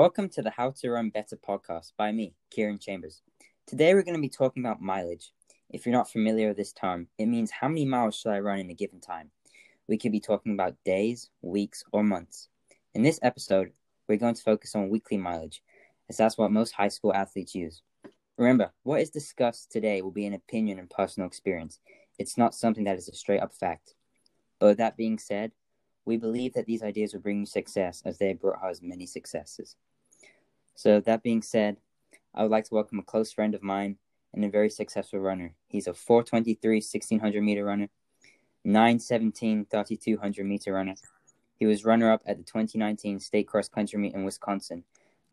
Welcome to the How to Run Better podcast by me, Kieran Chambers. Today we're going to be talking about mileage. If you're not familiar with this term, it means how many miles should I run in a given time. We could be talking about days, weeks, or months. In this episode, we're going to focus on weekly mileage, as that's what most high school athletes use. Remember, what is discussed today will be an opinion and personal experience. It's not something that is a straight up fact. But with that being said, we believe that these ideas will bring you success as they have brought us many successes. So, that being said, I would like to welcome a close friend of mine and a very successful runner. He's a 423 1600 meter runner, 917 3200 meter runner. He was runner up at the 2019 state cross country meet in Wisconsin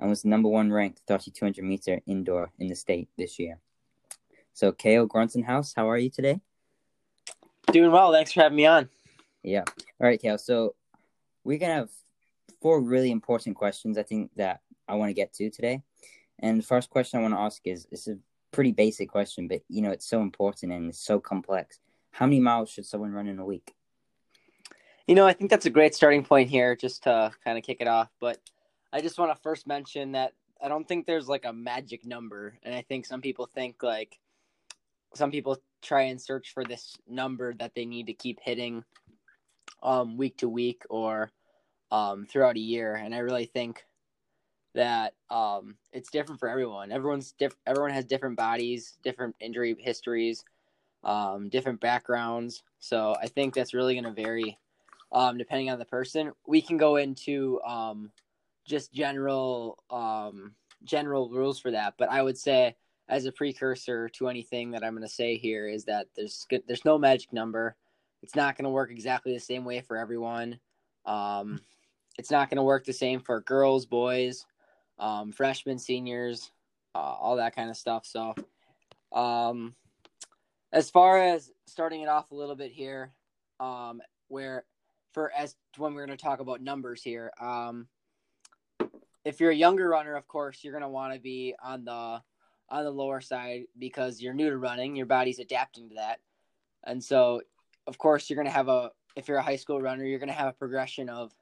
and was the number one ranked 3200 meter indoor in the state this year. So, Cael Grotenhuis, how are you today? Doing well. Thanks for having me on. Yeah. All right, Cael. So, we're going to have four really important questions I think that I want to get to today. And the first question I want to ask is it's a pretty basic question, but you know, it's so important and it's so complex. How many miles should someone run in a week? You know, I think that's a great starting point here just to kind of kick it off. But I just want to first mention that I don't think there's like a magic number. And I think some people think like some people try and search for this number that they need to keep hitting um, week to week or um, throughout a year. And I really think that um, it's different for everyone. Everyone's diff- everyone has different bodies, different injury histories, um, different backgrounds. So I think that's really going to vary um, depending on the person. We can go into um, just general um, general rules for that, but I would say as a precursor to anything that I'm going to say here is that there's there's no magic number. It's not going to work exactly the same way for everyone. Um, it's not going to work the same for girls, boys, um, freshmen, seniors, uh, all that kind of stuff. So, um, as far as starting it off a little bit here, um, where for as when we're going to talk about numbers here, um, if you're a younger runner, of course, you're going to want to be on the on the lower side because you're new to running, your body's adapting to that, and so of course you're going to have a if you're a high school runner, you're going to have a progression of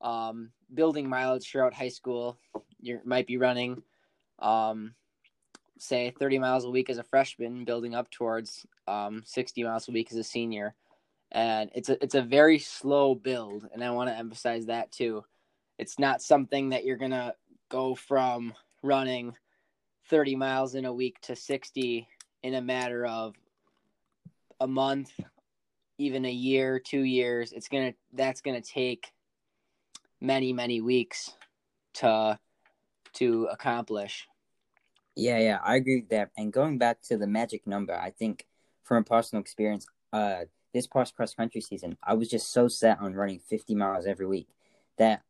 um, building mileage throughout high school. You might be running, um, say, 30 miles a week as a freshman, building up towards um, 60 miles a week as a senior. And it's a it's a very slow build, and I want to emphasize that too. It's not something that you're gonna go from running 30 miles in a week to 60 in a matter of a month, even a year, two years. It's gonna that's gonna take many many weeks to to accomplish. Yeah, yeah, I agree with that. And going back to the magic number, I think from a personal experience, uh, this past cross country season, I was just so set on running 50 miles every week that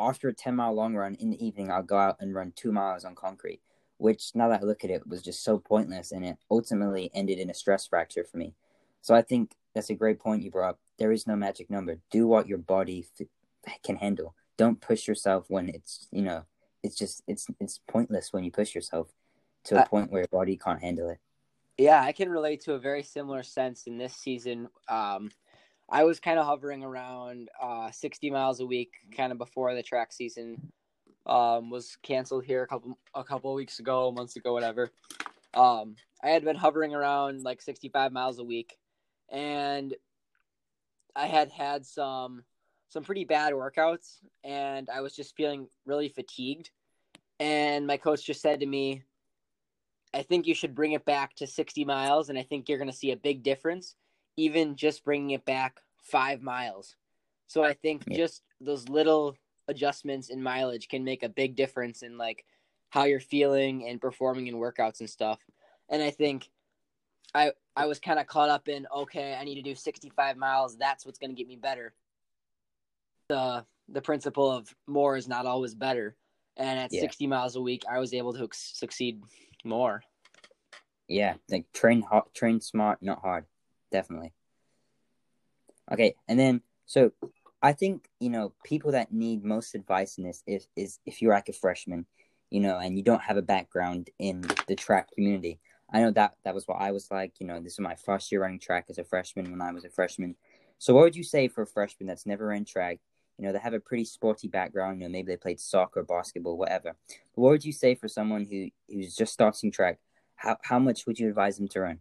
after a 10 mile long run in the evening, I'll go out and run two miles on concrete, which now that I look at it was just so pointless and it ultimately ended in a stress fracture for me. So I think that's a great point you brought up. There is no magic number. Do what your body can handle. Don't push yourself when it's you know it's just it's it's pointless when you push yourself to a uh, point where your body can't handle it. Yeah, I can relate to a very similar sense in this season. Um, I was kind of hovering around uh, 60 miles a week, kind of before the track season um, was canceled here a couple a couple weeks ago, months ago, whatever. Um, I had been hovering around like 65 miles a week, and I had had some some pretty bad workouts and I was just feeling really fatigued. And my coach just said to me, I think you should bring it back to 60 miles. And I think you're going to see a big difference, even just bringing it back five miles. So I think yeah. just those little adjustments in mileage can make a big difference in like how you're feeling and performing in workouts and stuff. And I think I I was kind of caught up in okay, I need to do 65 miles. That's what's going to get me better the the principle of more is not always better. And at yeah. 60 miles a week, I was able to succeed more. Yeah, like train hard, train smart, not hard, definitely. Okay, and then so I think you know people that need most advice in this is is if you're like a freshman, you know, and you don't have a background in the track community. I know that that was what I was like. You know, this is my first year running track as a freshman when I was a freshman. So, what would you say for a freshman that's never ran track You know, they have a pretty sporty background. You know, maybe they played soccer, basketball, whatever. But what would you say for someone who who's just starting track? How how much would you advise them to run?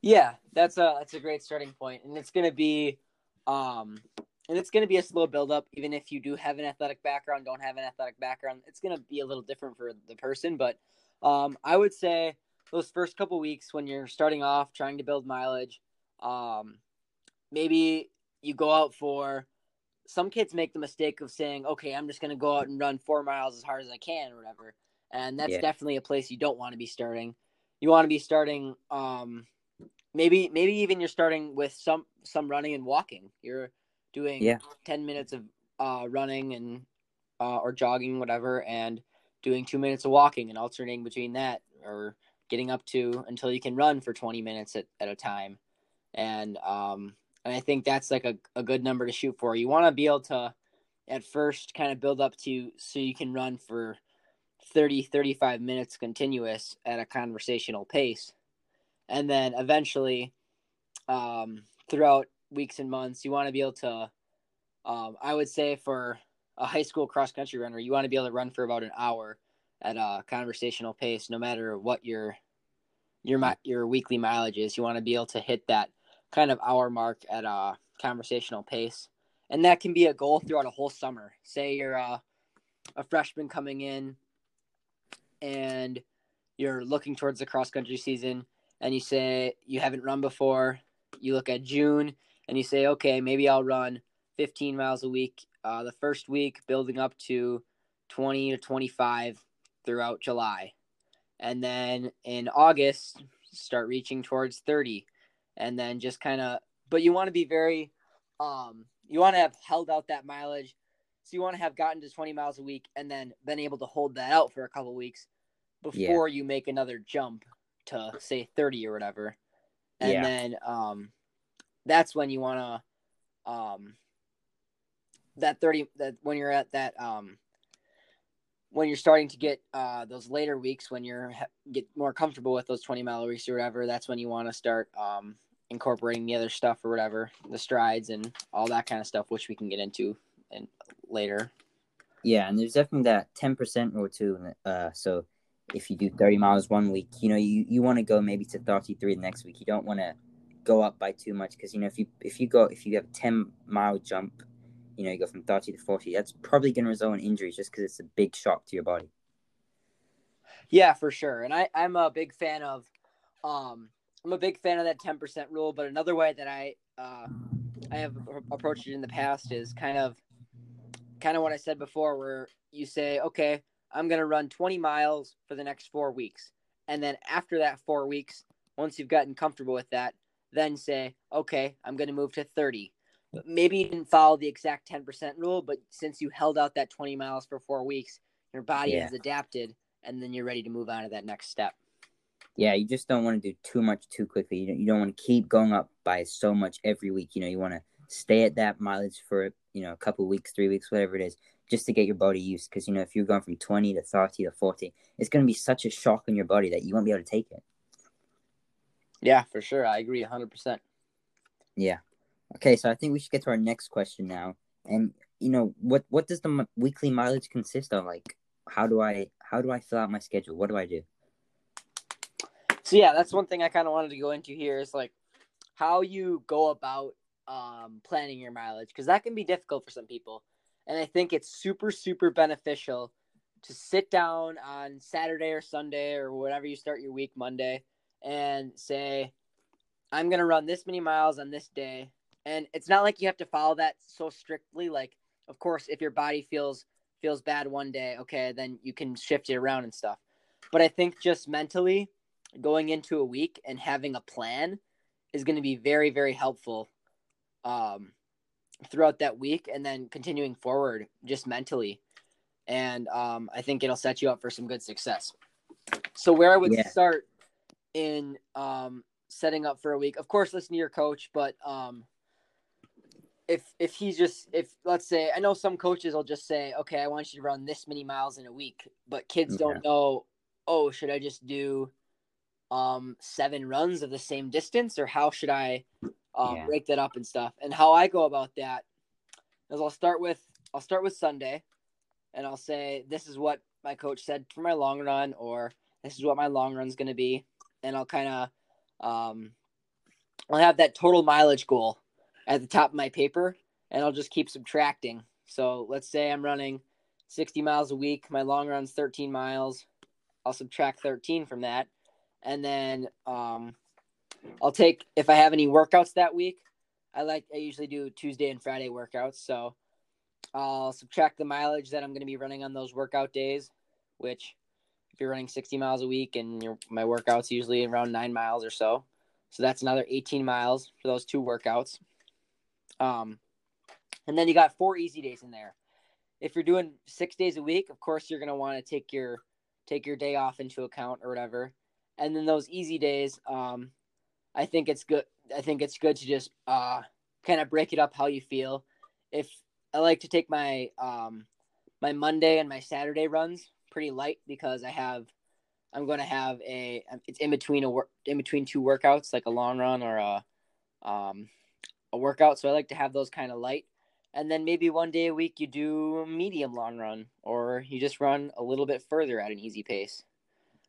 Yeah, that's a that's a great starting point, and it's going to be, um, and it's going to be a slow build up. Even if you do have an athletic background, don't have an athletic background, it's going to be a little different for the person. But um, I would say those first couple weeks when you're starting off trying to build mileage, um, maybe you go out for. Some kids make the mistake of saying, "Okay, I'm just going to go out and run four miles as hard as I can, or whatever," and that's Yeah. definitely a place you don't want to be starting. You want to be starting. Um, maybe maybe even you're starting with some some running and walking you're doing Yeah. 10 minutes of uh, running and uh, or jogging whatever and doing two minutes of walking and alternating between that or getting up to until you can run for 20 minutes at, at a time and um and i think that's like a, a good number to shoot for. You want to be able to at first kind of build up to so you can run for 30 35 minutes continuous at a conversational pace. And then eventually um, throughout weeks and months you want to be able to um, i would say for a high school cross country runner you want to be able to run for about an hour at a conversational pace no matter what your your your weekly mileage is. You want to be able to hit that kind of hour mark at a conversational pace and that can be a goal throughout a whole summer say you're uh, a freshman coming in and you're looking towards the cross country season and you say you haven't run before, you look at June and you say, okay, maybe I'll run 15 miles a week uh, the first week, building up to 20 to 25 throughout July. And then in August, start reaching towards 30. And then just kind of, but you want to be very, um, you want to have held out that mileage. So you want to have gotten to 20 miles a week and then been able to hold that out for a couple weeks before you make another jump to say 30 or whatever and Yeah. then um that's when you want to um that 30 that when you're at that um when you're starting to get uh those later weeks when you're get more comfortable with those 20 mile weeks or whatever that's when you want to start um incorporating the other stuff or whatever the strides and all that kind of stuff which we can get into and later Yeah, and there's definitely that ten percent rule too. Uh, so if you do thirty miles one week, you know you, you want to go maybe to thirty three the next week. You don't want to go up by too much because you know if you if you go if you have a ten mile jump, you know, you go from 30 to 40, that's probably going to result in injuries just because it's a big shock to your body. Yeah, for sure. And I, I'm a big fan of, um, I'm a big fan of that 10% rule, but another way that I, uh, I have approached it in the past is kind of, kind of what I said before, where you say, okay, I'm going to run 20 miles for the next four weeks. And then after that four weeks, once you've gotten comfortable with that, then say, okay, I'm going to move to 30 maybe you didn't follow the exact ten percent rule, but since you held out that twenty miles for four weeks, your body Yeah. has adapted and then you're ready to move on to that next step. Yeah, you just don't want to do too much too quickly. You don't, you don't want to keep going up by so much every week. You know, you want to stay at that mileage for you know a couple weeks, three weeks, whatever it is, just to get your body used. Because you know if you're going from twenty to thirty to forty, it's going to be such a shock on your body that you won't be able to take it. Yeah, for sure. I agree 100%. Yeah. Okay, so I think we should get to our next question now. And you know what what does the m- weekly mileage consist of? Like, how do I how do I fill out my schedule? What do I do? So yeah, that's one thing I kind of wanted to go into here is like how you go about um, planning your mileage because that can be difficult for some people, and I think it's super super beneficial to sit down on Saturday or Sunday or whatever you start your week Monday and say, I'm gonna run this many miles on this day, and it's not like you have to follow that so strictly. Like, of course, if your body feels feels bad one day, okay, then you can shift it around and stuff. But I think just mentally going into a week and having a plan is going to be very very helpful um, throughout that week and then continuing forward just mentally and um, i think it'll set you up for some good success so where i would Yeah. start in um, setting up for a week of course listen to your coach but um, if if he's just if let's say i know some coaches will just say okay i want you to run this many miles in a week but kids Yeah. don't know oh should i just do um seven runs of the same distance or how should i um, Yeah. break that up and stuff and how i go about that is I'll start with I'll start with Sunday, and I'll say this is what my coach said for my long run, or this is what my long run's going to be, and I'll kind of um, I'll have that total mileage goal at the top of my paper, and I'll just keep subtracting. So let's say I'm running 60 miles a week. My long run's 13 miles. I'll subtract 13 from that, and then um, I'll take if I have any workouts that week. I like I usually do Tuesday and Friday workouts, so I'll subtract the mileage that I'm going to be running on those workout days, which if you're running 60 miles a week and your my workouts usually around 9 miles or so. So that's another 18 miles for those two workouts. Um and then you got four easy days in there. If you're doing 6 days a week, of course you're going to want to take your take your day off into account or whatever. And then those easy days um I think it's good I think it's good to just uh kind of break it up how you feel. If I like to take my um my Monday and my Saturday runs pretty light because I have I'm going to have a it's in between a work in between two workouts like a long run or a um a workout so I like to have those kind of light and then maybe one day a week you do a medium long run or you just run a little bit further at an easy pace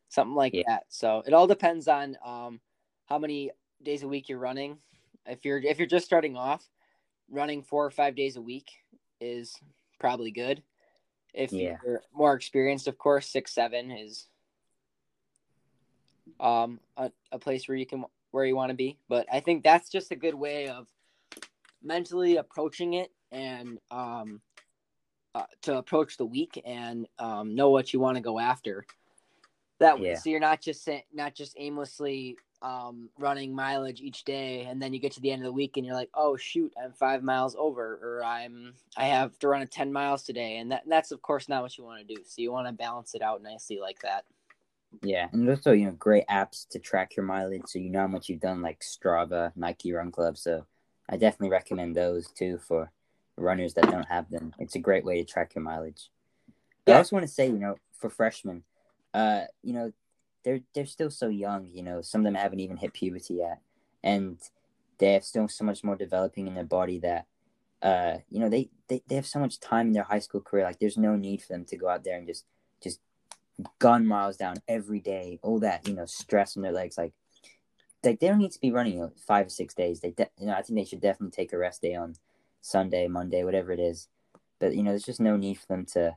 something like yeah. that so it all depends on um how many days a week you're running if you're if you're just starting off running four or five days a week is probably good. If yeah. you're more experienced, of course, six seven is um a, a place where you can where you want to be. But I think that's just a good way of mentally approaching it and um uh, to approach the week and um, know what you want to go after. That way, yeah. so you're not just not just aimlessly um, running mileage each day, and then you get to the end of the week and you're like, oh shoot, I'm five miles over, or I'm I have to run a ten miles today, and that that's of course not what you want to do. So you want to balance it out nicely like that. Yeah, and also you know great apps to track your mileage, so you know how much you've done, like Strava, Nike Run Club. So I definitely recommend those too for runners that don't have them. It's a great way to track your mileage. Yeah. I also want to say, you know, for freshmen, uh, you know, they're they're still so young. You know, some of them haven't even hit puberty yet, and they have still so much more developing in their body that, uh, you know, they, they they have so much time in their high school career. Like, there's no need for them to go out there and just just gun miles down every day. All that you know, stress on their legs. Like, like they don't need to be running you know, five or six days. They, de- you know, I think they should definitely take a rest day on Sunday, Monday, whatever it is. But you know, there's just no need for them to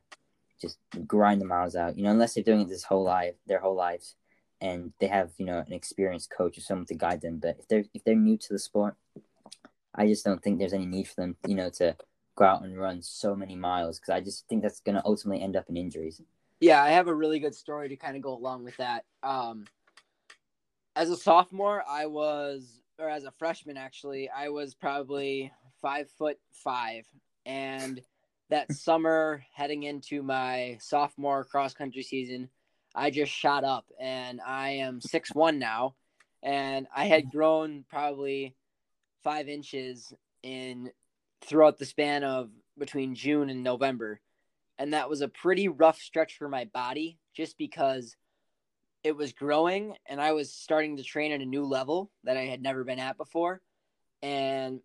just grind the miles out. You know, unless they're doing it this whole life, their whole lives, and they have you know an experienced coach or someone to guide them. But if they're if they're new to the sport, I just don't think there's any need for them, you know, to go out and run so many miles because I just think that's going to ultimately end up in injuries. Yeah, I have a really good story to kind of go along with that. Um, as a sophomore, I was, or as a freshman, actually, I was probably five foot five, and that summer heading into my sophomore cross country season, I just shot up and I am six one now. And I had grown probably five inches in throughout the span of between June and November. And that was a pretty rough stretch for my body just because it was growing and I was starting to train at a new level that I had never been at before. And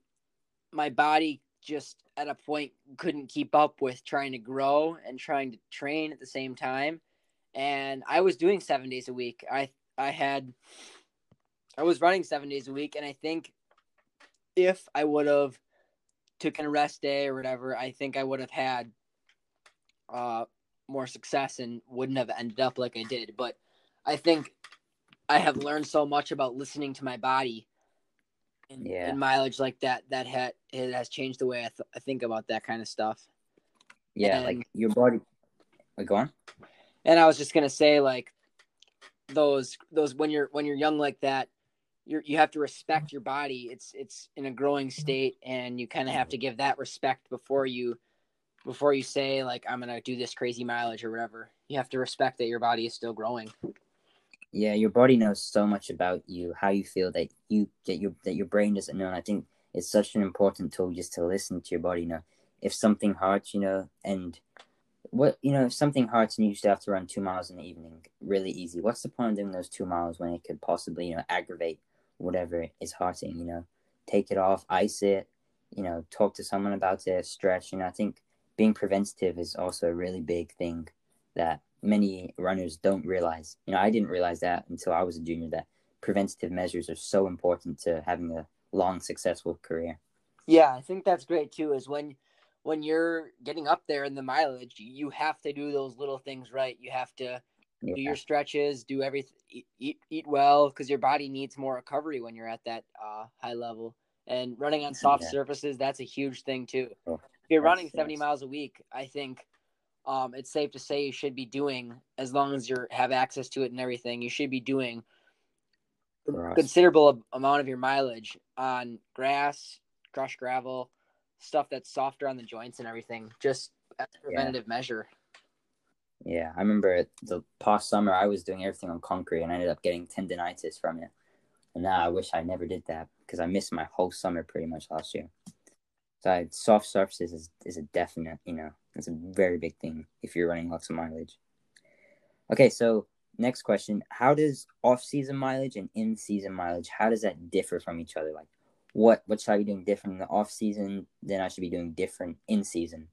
my body just at a point couldn't keep up with trying to grow and trying to train at the same time. And i was doing seven days a week. I i had i was running seven days a week. And i think if i would have took a rest day or whatever i think i would have had uh more success and wouldn't have ended up like i did. But i think i have learned so much about listening to my body and, yeah. and mileage like that that had it has changed the way I, th- I think about that kind of stuff. Yeah, and, like your body. Wait, go on. And I was just gonna say, like those those when you're when you're young like that, you you have to respect your body. It's it's in a growing state, and you kind of have to give that respect before you before you say like I'm gonna do this crazy mileage or whatever. You have to respect that your body is still growing. Yeah, your body knows so much about you, how you feel that you that your that your brain doesn't know. And I think it's such an important tool just to listen to your body. You know, if something hurts, you know, and what you know, if something hurts and you still have to run two miles in the evening, really easy. What's the point of doing those two miles when it could possibly, you know, aggravate whatever is hurting? You know, take it off, ice it, you know, talk to someone about it, stretch. You know, I think being preventative is also a really big thing that many runners don't realize. You know, I didn't realize that until I was a junior that preventative measures are so important to having a long, successful career. Yeah, I think that's great too. Is when when you're getting up there in the mileage, you have to do those little things right. You have to yeah. do your stretches, do everything, eat eat, well because your body needs more recovery when you're at that uh, high level. And running on soft yeah. surfaces, that's a huge thing too. Oh, if you're running 70 miles a week, I think um, it's safe to say you should be doing as long as you have access to it and everything. You should be doing considerable amount of your mileage on grass, crushed gravel, stuff that's softer on the joints and everything, just as a preventative yeah. measure. Yeah, I remember the past summer I was doing everything on concrete and I ended up getting tendonitis from it. And now I wish I never did that because I missed my whole summer pretty much last year. So I, soft surfaces is, is a definite, you know, it's a very big thing if you're running lots of mileage. Okay, so next question: How does off-season mileage and in-season mileage how does that differ from each other? Like, what what should I be doing different in the off-season than I should be doing different in season?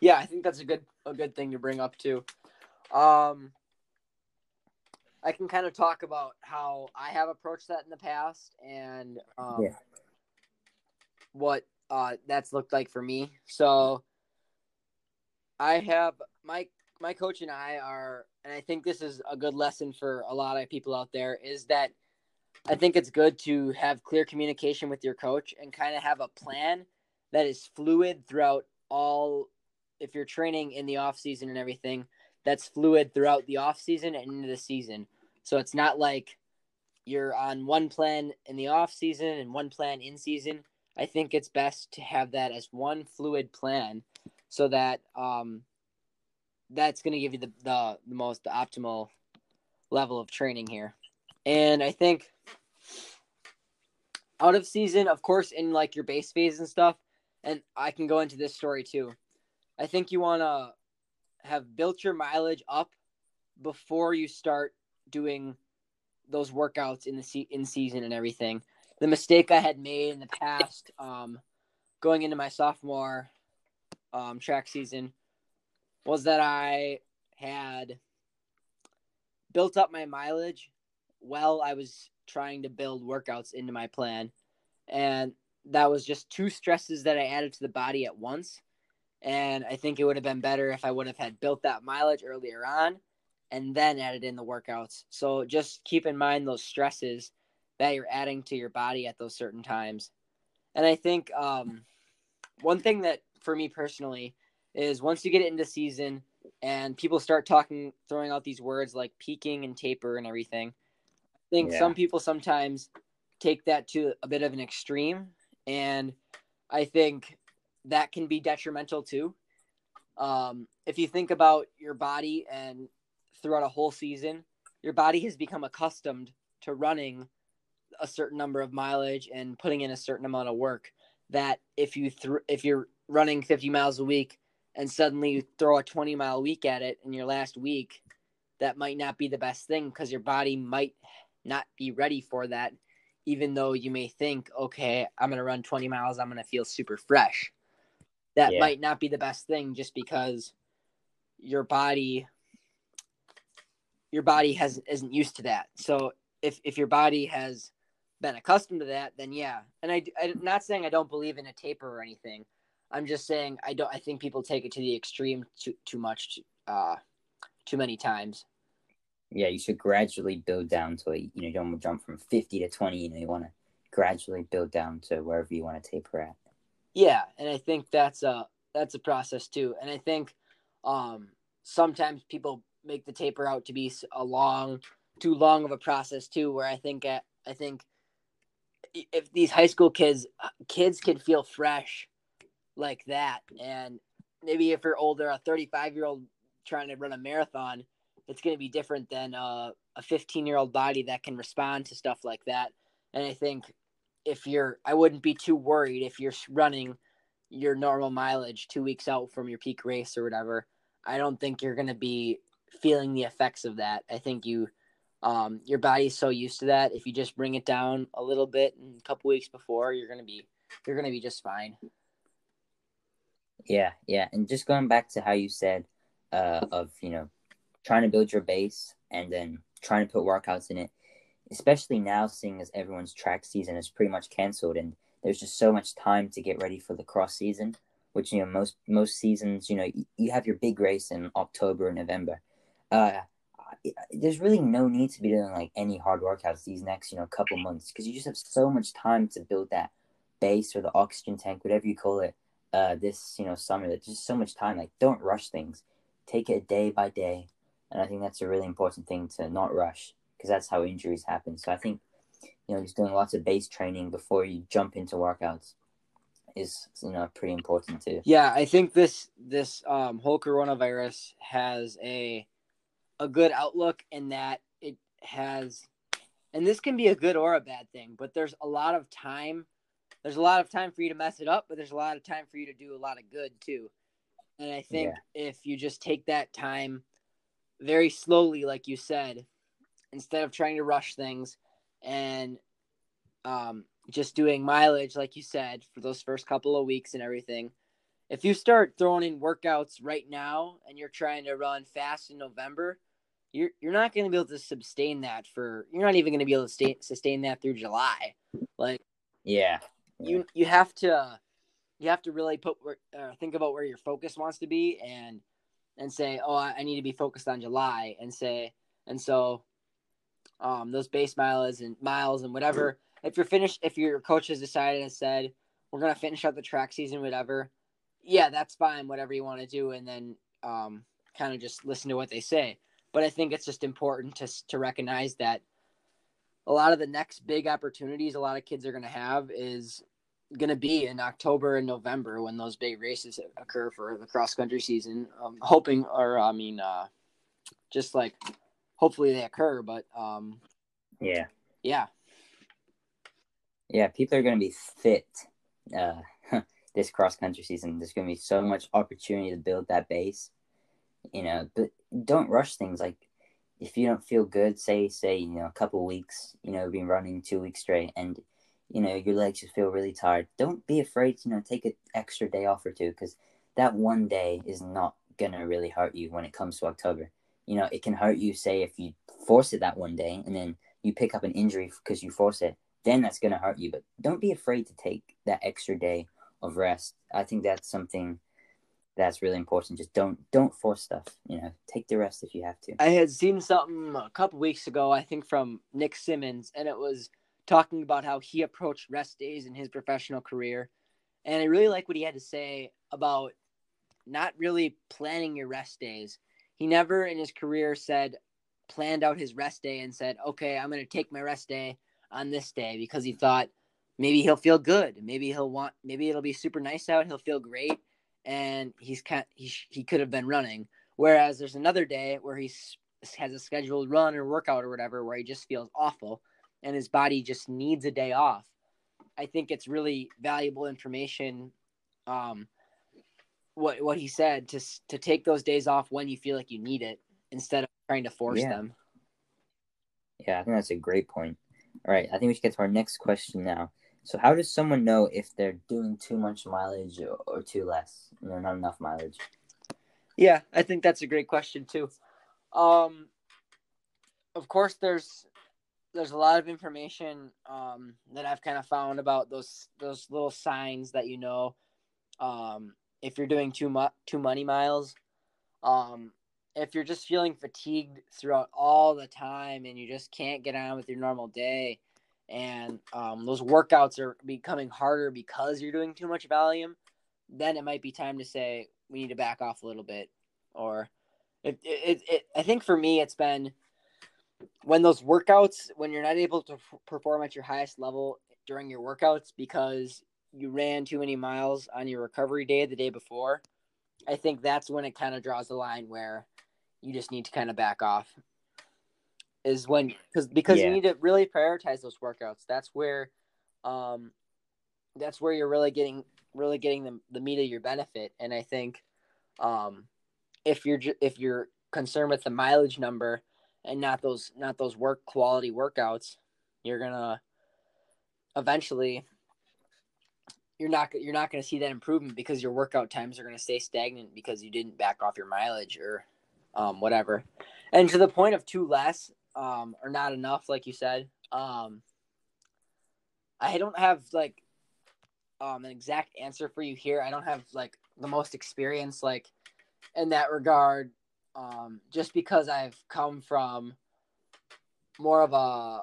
Yeah, I think that's a good a good thing to bring up too. Um, I can kind of talk about how I have approached that in the past and um, yeah. what uh, that's looked like for me. So I have my my coach and I are, and I think this is a good lesson for a lot of people out there, is that I think it's good to have clear communication with your coach and kind of have a plan that is fluid throughout all. If you're training in the off season and everything, that's fluid throughout the off season and into the season. So it's not like you're on one plan in the off season and one plan in season. I think it's best to have that as one fluid plan so that um, that's going to give you the, the, the most optimal level of training here. And I think out of season, of course, in like your base phase and stuff, and I can go into this story too. I think you want to have built your mileage up before you start doing those workouts in the se- in season and everything. The mistake I had made in the past, um, going into my sophomore um, track season was that I had built up my mileage while I was trying to build workouts into my plan. And that was just two stresses that I added to the body at once. And I think it would have been better if I would have had built that mileage earlier on and then added in the workouts. So just keep in mind those stresses that you're adding to your body at those certain times. And I think um, one thing that for me personally is once you get it into season and people start talking, throwing out these words like peaking and taper and everything. I think yeah. some people sometimes take that to a bit of an extreme, and I think that can be detrimental too. Um, if you think about your body and throughout a whole season, your body has become accustomed to running a certain number of mileage and putting in a certain amount of work that if you th- if you're running 50 miles a week and suddenly you throw a 20 mile week at it in your last week, that might not be the best thing because your body might not be ready for that. Even though you may think, okay, I'm going to run 20 miles, I'm going to feel super fresh. That yeah. might not be the best thing just because your body your body has isn't used to that. So if if your body has been accustomed to that, then yeah. And I, I'm not saying I don't believe in a taper or anything. I'm just saying I don't. I think people take it to the extreme too too much, uh, too many times. Yeah, you should gradually build down to it. You know, you don't want to jump from fifty to twenty. You know, you want to gradually build down to wherever you want to taper at. Yeah, and I think that's a that's a process too. And I think um, sometimes people make the taper out to be a long, too long of a process too. Where I think at, I think if these high school kids kids can feel fresh like that. And maybe if you're older, a 35 year old trying to run a marathon, it's going to be different than uh, a 15 year old body that can respond to stuff like that. And I think if you're, I wouldn't be too worried if you're running your normal mileage two weeks out from your peak race or whatever. I don't think you're going to be feeling the effects of that. I think you, um, your body's so used to that. If you just bring it down a little bit and a couple weeks before, you're to be you're gonna be just fine. Yeah, yeah, and just going back to how you said uh, of you know trying to build your base and then trying to put workouts in it, especially now, seeing as everyone's track season is pretty much canceled and there's just so much time to get ready for the cross season, which you know most most seasons you know you have your big race in October or November. Uh, there's really no need to be doing like any hard workouts these next you know couple months because you just have so much time to build that base or the oxygen tank, whatever you call it, uh, this you know summer. There's just so much time. Like, don't rush things. Take it day by day, and I think that's a really important thing to not rush because that's how injuries happen. So I think you know just doing lots of base training before you jump into workouts is you know pretty important too. Yeah, I think this this um, whole coronavirus has a a good outlook in that it has, and this can be a good or a bad thing, but there's a lot of time there's a lot of time for you to mess it up, but there's a lot of time for you to do a lot of good too. And I think yeah. if you just take that time very slowly, like you said, instead of trying to rush things and um, just doing mileage, like you said, for those first couple of weeks and everything. If you start throwing in workouts right now and you're trying to run fast in November, you're you're not going to be able to sustain that for. You're not even going to be able to stay, sustain that through July. Like, yeah, you you have to you have to really put uh, think about where your focus wants to be and and say oh I, need to be focused on july and say and so um those base miles and miles and whatever if you're finished if your coach has decided and said we're gonna finish out the track season whatever yeah that's fine whatever you want to do and then um kind of just listen to what they say but i think it's just important to to recognize that a lot of the next big opportunities a lot of kids are going to have is going to be in October and November when those big races occur for the cross country season. Um, hoping, or I mean, uh, just like hopefully they occur, but um, yeah, yeah, yeah. People are going to be fit uh, this cross country season. There's going to be so much opportunity to build that base, you know. But don't rush things. Like if you don't feel good, say say you know a couple weeks, you know, been running two weeks straight, and you know your legs just feel really tired. Don't be afraid to you know take an extra day off or two because that one day is not gonna really hurt you when it comes to October. You know, it can hurt you say if you force it that one day and then you pick up an injury because you force it, then that's gonna hurt you. But don't be afraid to take that extra day of rest. I think that's something that's really important. Just don't don't force stuff. You know, take the rest if you have to. I had seen something a couple weeks ago, I think from Nick Symmonds, and it was talking about how he approached rest days in his professional career, and I really like what he had to say about not really planning your rest days. He never in his career said planned out his rest day and said, "Okay, I'm going to take my rest day on this day" because he thought maybe he'll feel good, maybe he'll want, maybe it'll be super nice out, he'll feel great and he's kind he he could have been running. Whereas there's another day where he has a scheduled run or workout or whatever where he just feels awful and his body just needs a day off. I think it's really valuable information. Um, what what he said to to take those days off when you feel like you need it instead of trying to force yeah. them. Yeah, I think that's a great point. All right, I think we should get to our next question now. So how does someone know if they're doing too much mileage or, or too less? You know, not enough mileage. Yeah, I think that's a great question too. Um, of course, there's there's a lot of information um, that I've kind of found about those those little signs that you know um, if you're doing too much too many miles. Um, if you're just feeling fatigued throughout all the time and you just can't get on with your normal day, and um, those workouts are becoming harder because you're doing too much volume, then it might be time to say we need to back off a little bit. Or it, it, it I think for me, it's been when those workouts, when you're not able to perform at your highest level during your workouts because you ran too many miles on your recovery day the day before, I think that's when it kind of draws the line where you just need to kind of back off is when because because yeah. you need to really prioritize those workouts. That's where, um, that's where you're really getting really getting the the meat of your benefit. And I think, um, if you're if you're concerned with the mileage number and not those not those work quality workouts, you're gonna eventually you're not you're not going to see that improvement because your workout times are going to stay stagnant because you didn't back off your mileage or um, whatever. And to the point of two less um, or not enough, like you said, um, I don't have like um, an exact answer for you here. I don't have like the most experience like in that regard, um, just because I've come from more of a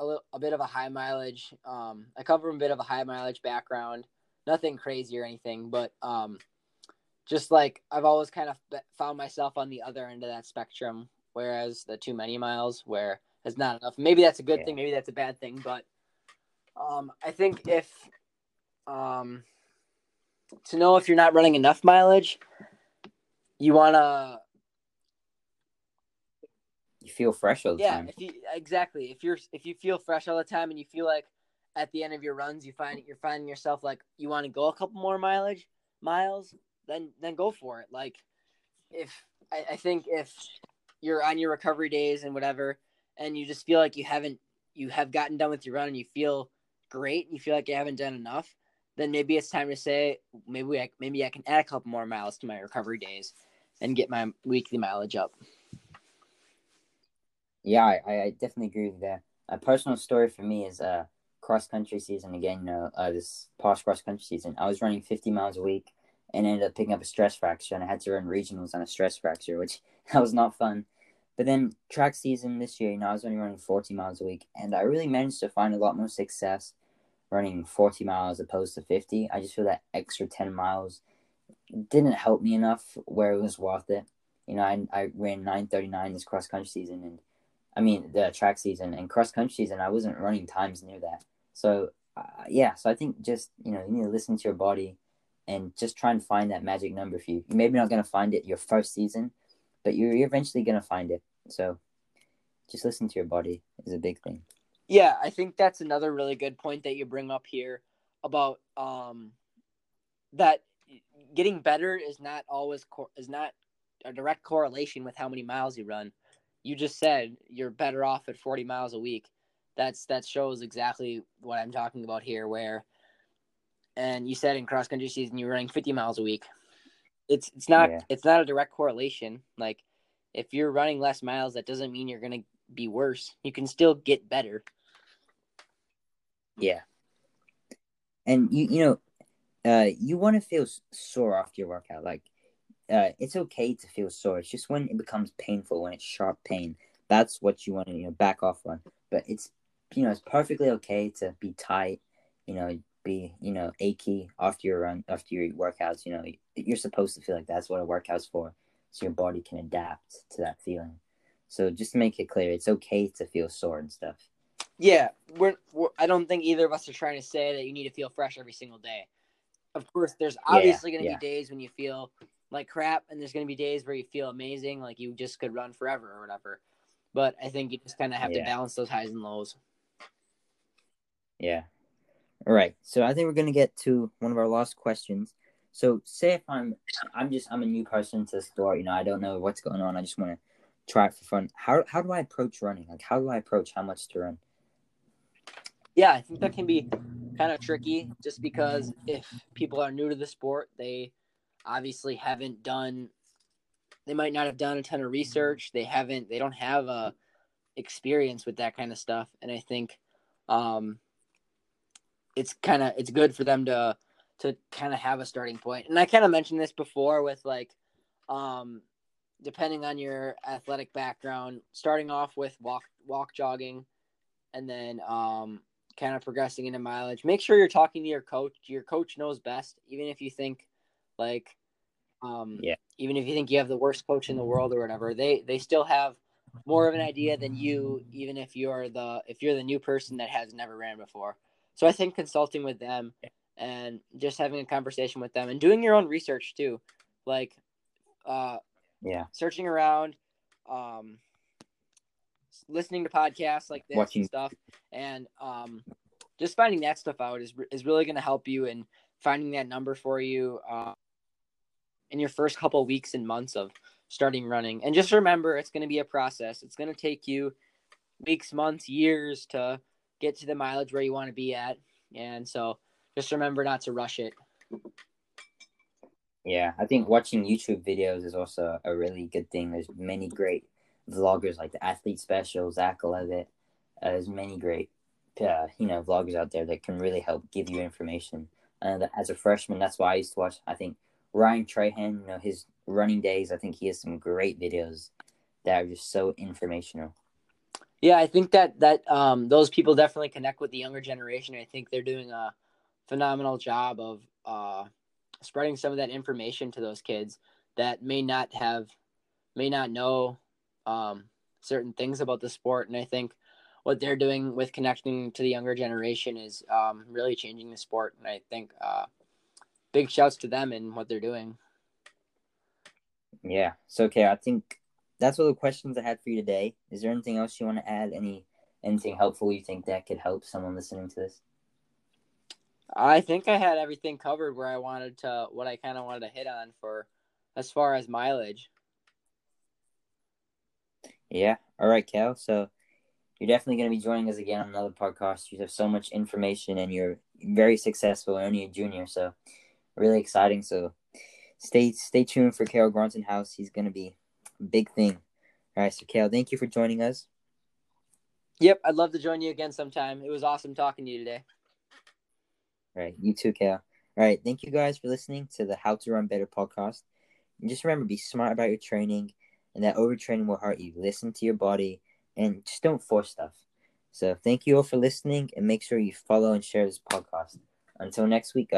a, little, a bit of a high mileage. Um, I come from a bit of a high mileage background. Nothing crazy or anything, but um, just like I've always kind of found myself on the other end of that spectrum. Whereas the too many miles, where is not enough. Maybe that's a good yeah. thing. Maybe that's a bad thing. But um, I think if um, to know if you're not running enough mileage, you want to you feel fresh all the yeah, time. Yeah, if you exactly if you're if you feel fresh all the time and you feel like at the end of your runs you find you're finding yourself like you want to go a couple more mileage miles, then then go for it. Like if I, I think if you're on your recovery days and whatever, and you just feel like you haven't you have gotten done with your run and you feel great and you feel like you haven't done enough, then maybe it's time to say maybe I maybe I can add a couple more miles to my recovery days and get my weekly mileage up. Yeah, I, I definitely agree with that. A personal story for me is uh cross country season again. You know, uh, this past cross country season, I was running 50 miles a week and ended up picking up a stress fracture, and I had to run regionals on a stress fracture, which that was not fun. But then track season this year, you know, I was only running 40 miles a week, and I really managed to find a lot more success running 40 miles opposed to 50. I just feel that extra 10 miles didn't help me enough where it was worth it. You know, I, I ran 939 this cross country season, and I mean, the track season and cross country season, I wasn't running times near that. So, uh, yeah, so I think just, you know, you need to listen to your body and just try and find that magic number for you. You're maybe not going to find it your first season, but you're, eventually going to find it. So, just listen to your body is a big thing. Yeah, I think that's another really good point that you bring up here about um that getting better is not always co- is not a direct correlation with how many miles you run. You just said you're better off at 40 miles a week. That's that shows exactly what I'm talking about here where and you said in cross country season you're running 50 miles a week. It's it's not yeah. it's not a direct correlation. Like if you're running less miles that doesn't mean you're going to be worse. You can still get better. Yeah. And you you know, uh, you want to feel sore after your workout. Like, uh, it's okay to feel sore. It's just when it becomes painful, when it's sharp pain, that's what you want to you know back off on. But it's you know it's perfectly okay to be tight. You know, be you know achy after your run after your workouts. You know, you're supposed to feel like that's what a workout's for, so your body can adapt to that feeling. So just to make it clear, it's okay to feel sore and stuff. Yeah, we're, we're, I don't think either of us are trying to say that you need to feel fresh every single day. Of course, there's obviously yeah, going to yeah. be days when you feel like crap, and there's going to be days where you feel amazing, like you just could run forever or whatever. But I think you just kind of have yeah. to balance those highs and lows. Yeah. All right. So I think we're going to get to one of our last questions. So say if I'm I'm just I'm a new person to the sport, you know, I don't know what's going on. I just want to try it for fun. How how do I approach running? Like how do I approach how much to run? yeah, I think that can be kind of tricky just because if people are new to the sport, they obviously haven't done they might not have done a ton of research. They haven't they don't have a experience with that kind of stuff. And I think um it's kind of it's good for them to to kind of have a starting point. And I kind of mentioned this before with like um depending on your athletic background, starting off with walk walk jogging and then um kind of progressing into mileage. Make sure you're talking to your coach. Your coach knows best, even if you think like um yeah, even if you think you have the worst coach in the world or whatever, they they still have more of an idea than you, even if you're the if you're the new person that has never ran before. So I think consulting with them and just having a conversation with them and doing your own research too. Like uh yeah, searching around, um listening to podcasts like this Watching. and stuff, and um, just finding that stuff out is is really going to help you in finding that number for you uh, in your first couple weeks and months of starting running. And just remember, it's going to be a process. It's going to take you weeks, months, years to get to the mileage where you want to be at. And so just remember not to rush it. Yeah, I think watching YouTube videos is also a really good thing. There's many great vloggers like the Athlete Special, Zach Levitt. Uh, there's many great, uh, you know, vloggers out there that can really help give you information. And uh, as a freshman, that's why I used to watch. I think Ryan Trahan, you know, his running days. I think he has some great videos that are just so informational. Yeah, I think that that um, those people definitely connect with the younger generation. I think they're doing a phenomenal job of uh, spreading some of that information to those kids that may not have, may not know um, certain things about the sport. And I think what they're doing with connecting to the younger generation is um, really changing the sport. And I think uh, big shouts to them and what they're doing. Yeah. So okay, I think that's all the questions I had for you today. Is there anything else you want to add? Any anything helpful you think that could help someone listening to this? I think I had everything covered where I wanted to what I kind of wanted to hit on for as far as mileage. Yeah. All right, Cael. So you're definitely going to be joining us again on another podcast. You have so much information and you're very successful, only a junior. So really exciting. So stay stay tuned for Cael Grotenhuis. He's going to be big thing. All right, so Cael, thank you for joining us. Yep, I'd love to join you again sometime. It was awesome talking to you today. All right, you too, Cael. All right, thank you guys for listening to the How to Run Better podcast. And just remember, be smart about your training, and that overtraining will hurt you. Listen to your body, and just don't force stuff. So, thank you all for listening, and make sure you follow and share this podcast. Until next week, guys.